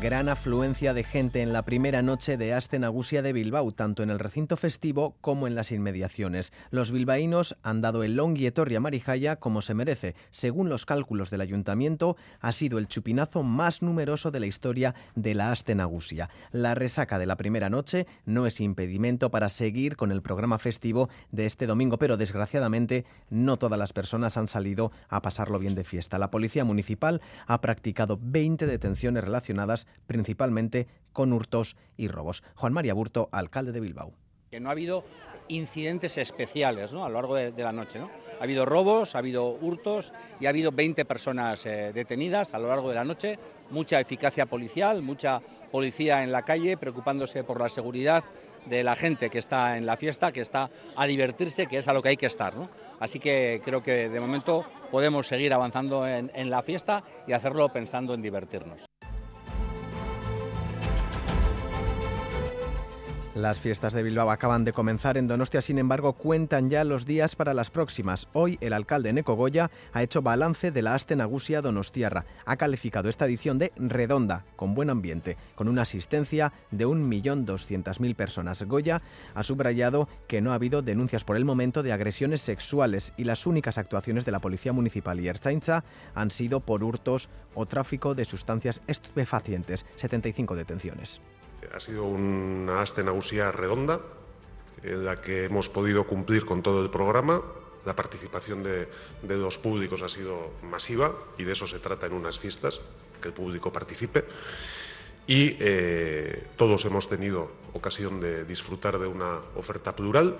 Gran afluencia de gente en la primera noche de Aste Nagusia de Bilbao, tanto en el recinto festivo como en las inmediaciones. Los bilbaínos han dado el Longuietorri a Marijaya como se merece. Según los cálculos del ayuntamiento, ha sido el chupinazo más numeroso de la historia de la Aste Nagusia. La resaca de la primera noche no es impedimento para seguir con el programa festivo de este domingo, pero desgraciadamente no todas las personas han salido a pasarlo bien de fiesta. La Policía Municipal ha practicado 20 detenciones relacionadas principalmente con hurtos y robos. Juan María Burto, alcalde de Bilbao. Que no ha habido incidentes especiales a lo largo de, la noche. ¿no? Ha habido robos, ha habido hurtos y ha habido 20 personas eh, detenidas a lo largo de la noche. Mucha eficacia policial, mucha policía en la calle preocupándose por la seguridad de la gente que está en la fiesta, que está a divertirse, que es a lo que hay que estar. Así que creo que de momento podemos seguir avanzando en la fiesta y hacerlo pensando en divertirnos. Las fiestas de Bilbao acaban de comenzar en Donostia, sin embargo, cuentan ya los días para las próximas. Hoy el alcalde Neco Goya ha hecho balance de la Aste Nagusia Donostiarra. Ha calificado esta edición de redonda, con buen ambiente, con una asistencia de 1.200.000 personas. Goya ha subrayado que no ha habido denuncias por el momento de agresiones sexuales y las únicas actuaciones de la Policía Municipal y Erzainza han sido por hurtos o tráfico de sustancias estupefacientes. 75 detenciones. Ha sido una haste nausea redonda en la que hemos podido cumplir con todo el programa. La participación de, de, los públicos ha sido masiva y de eso se trata en unas fiestas, que el público participe. Y eh, todos hemos tenido ocasión de disfrutar de una oferta plural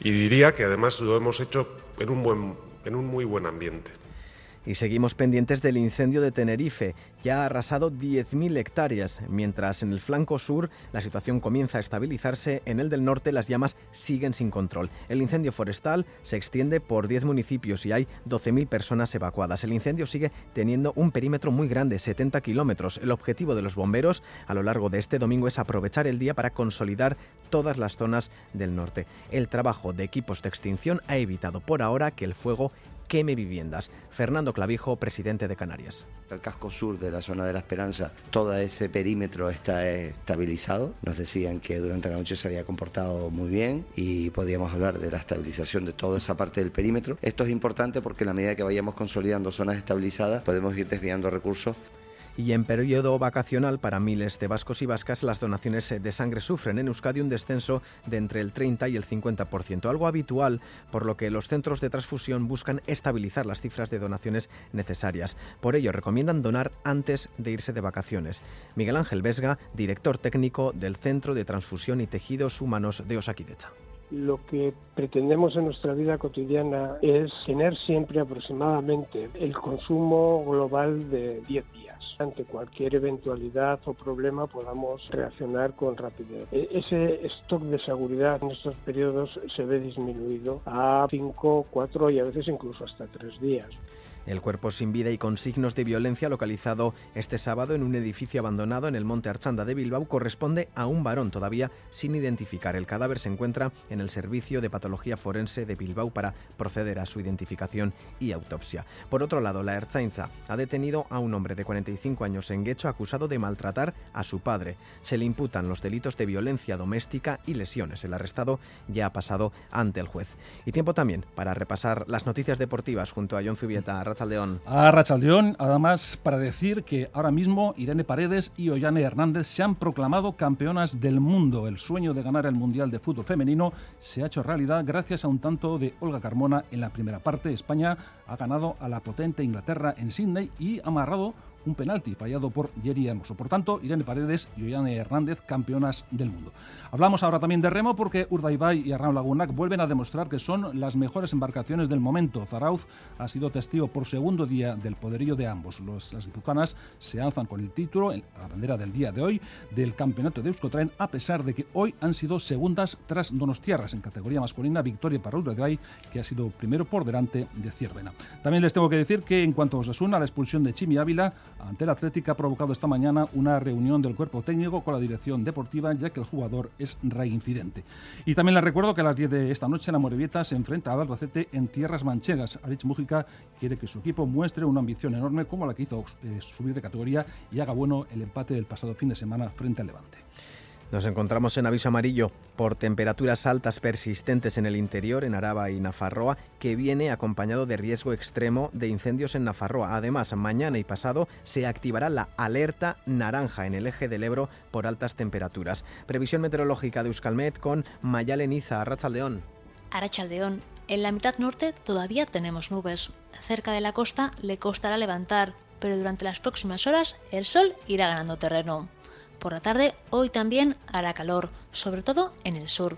y diría que además lo hemos hecho en un, buen, en un muy buen ambiente. Y seguimos pendientes del incendio de Tenerife. Ya ha arrasado 10.000 hectáreas, mientras en el flanco sur la situación comienza a estabilizarse, en el del norte las llamas siguen sin control. El incendio forestal se extiende por 10 municipios y hay 12.000 personas evacuadas. El incendio sigue teniendo un perímetro muy grande, 70 kilómetros. El objetivo de los bomberos a lo largo de este domingo es aprovechar el día para consolidar todas las zonas del norte. El trabajo de equipos de extinción ha evitado por ahora que el fuego queme viviendas. Fernando Clavijo, presidente de Canarias. El casco sur de la zona de la Esperanza, todo ese perímetro está estabilizado. Nos decían que durante la noche se había comportado muy bien y podíamos hablar de la estabilización de toda esa parte del perímetro. Esto es importante porque a la medida que vayamos consolidando zonas estabilizadas podemos ir desviando recursos y en periodo vacacional para miles de vascos y vascas las donaciones de sangre sufren en Euskadi un descenso de entre el 30 y el 50%, algo habitual, por lo que los centros de transfusión buscan estabilizar las cifras de donaciones necesarias. Por ello, recomiendan donar antes de irse de vacaciones. Miguel Ángel Vesga, director técnico del Centro de Transfusión y Tejidos Humanos de Osakidecha lo que pretendemos en nuestra vida cotidiana es tener siempre aproximadamente el consumo global de 10 días. Ante cualquier eventualidad o problema podamos reaccionar con rapidez. Ese stock de seguridad en estos periodos se ve disminuido a 5, 4 y a veces incluso hasta 3 días. El cuerpo sin vida y con signos de violencia localizado este sábado en un edificio abandonado en el Monte Archanda de Bilbao corresponde a un varón todavía sin identificar. El cadáver se encuentra en el Servicio de Patología Forense de Bilbao para proceder a su identificación y autopsia. Por otro lado, la Erzainza ha detenido a un hombre de 45 años en Guecho acusado de maltratar a su padre. Se le imputan los delitos de violencia doméstica y lesiones. El arrestado ya ha pasado ante el juez. Y tiempo también para repasar las noticias deportivas junto a John Zubieta. Rachaldeón. A Rachaldeón, además, para decir que ahora mismo Irene Paredes y Ollane Hernández se han proclamado campeonas del mundo. El sueño de ganar el Mundial de Fútbol Femenino se ha hecho realidad gracias a un tanto de Olga Carmona en la primera parte. España ha ganado a la potente Inglaterra en Sydney y amarrado un penalti fallado por Jerry Hermoso. Por tanto, Irene Paredes y Ollane Hernández, campeonas del mundo. Hablamos ahora también de remo porque Urdaibai y Arnaud Lagunac vuelven a demostrar que son las mejores embarcaciones del momento. Zarauz ha sido testigo por segundo día del poderío de ambos. Los, las guipuzcoanas se alzan con el título, la bandera del día de hoy, del campeonato de Euskotren, a pesar de que hoy han sido segundas tras Donostiarras en categoría masculina, victoria para Urdaibai, que ha sido primero por delante de Ciervena. También les tengo que decir que en cuanto a Osasuna, la expulsión de Chimi Ávila ante el Atlético ha provocado esta mañana una reunión del cuerpo técnico con la dirección deportiva, ya que el jugador es reincidente. Y también les recuerdo que a las 10 de esta noche la Morevieta se enfrenta al Albacete en tierras manchegas. Arich Mújica quiere que su equipo muestre una ambición enorme como la que hizo eh, subir de categoría y haga bueno el empate del pasado fin de semana frente al Levante. Nos encontramos en aviso amarillo por temperaturas altas persistentes en el interior, en Araba y Nafarroa, que viene acompañado de riesgo extremo de incendios en Nafarroa. Además, mañana y pasado se activará la alerta naranja en el eje del Ebro por altas temperaturas. Previsión meteorológica de Euskalmet con Mayalen Iza, Arrachaldeón. Arrachaldeón. En la mitad norte todavía tenemos nubes. Cerca de la costa le costará levantar, pero durante las próximas horas el sol irá ganando terreno. Por la tarde, hoy también hará calor, sobre todo en el sur.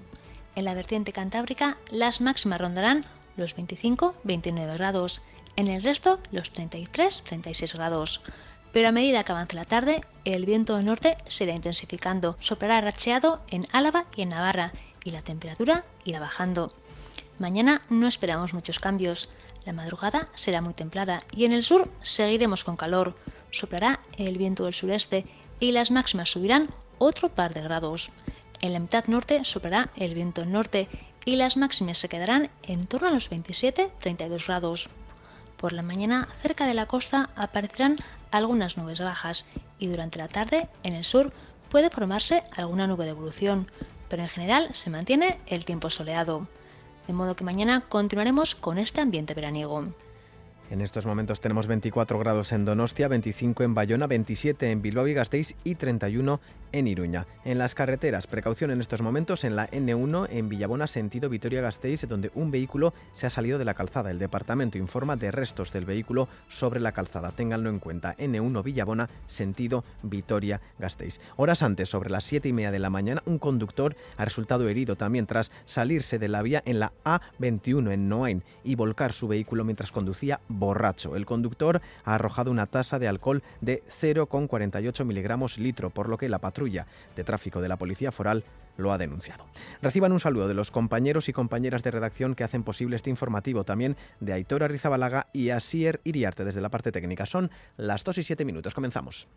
En la vertiente cantábrica, las máximas rondarán los 25-29 grados, en el resto los 33-36 grados. Pero a medida que avance la tarde, el viento del norte se irá intensificando, soplará racheado en Álava y en Navarra, y la temperatura irá bajando. Mañana no esperamos muchos cambios. La madrugada será muy templada y en el sur seguiremos con calor. Soplará el viento del sureste y las máximas subirán otro par de grados. En la mitad norte soplará el viento norte y las máximas se quedarán en torno a los 27-32 grados. Por la mañana, cerca de la costa aparecerán algunas nubes bajas y durante la tarde, en el sur, puede formarse alguna nube de evolución, pero en general se mantiene el tiempo soleado. De modo que mañana continuaremos con este ambiente veraniego. En estos momentos tenemos 24 grados en Donostia, 25 en Bayona, 27 en Bilbao y Gasteiz y 31 en Iruña. En las carreteras, precaución en estos momentos en la N1 en Villabona, sentido Vitoria-Gasteiz, donde un vehículo se ha salido de la calzada. El departamento informa de restos del vehículo sobre la calzada. Ténganlo en cuenta. N1 Villabona, sentido Vitoria-Gasteiz. Horas antes, sobre las 7 y media de la mañana, un conductor ha resultado herido también tras salirse de la vía en la A21 en Noain y volcar su vehículo mientras conducía borracho. El conductor ha arrojado una tasa de alcohol de 0,48 miligramos litro, por lo que la patrulla de tráfico de la Policía Foral lo ha denunciado. Reciban un saludo de los compañeros y compañeras de redacción que hacen posible este informativo, también de Aitora Rizabalaga y Asier Iriarte desde la parte técnica. Son las 2 y 7 minutos. Comenzamos.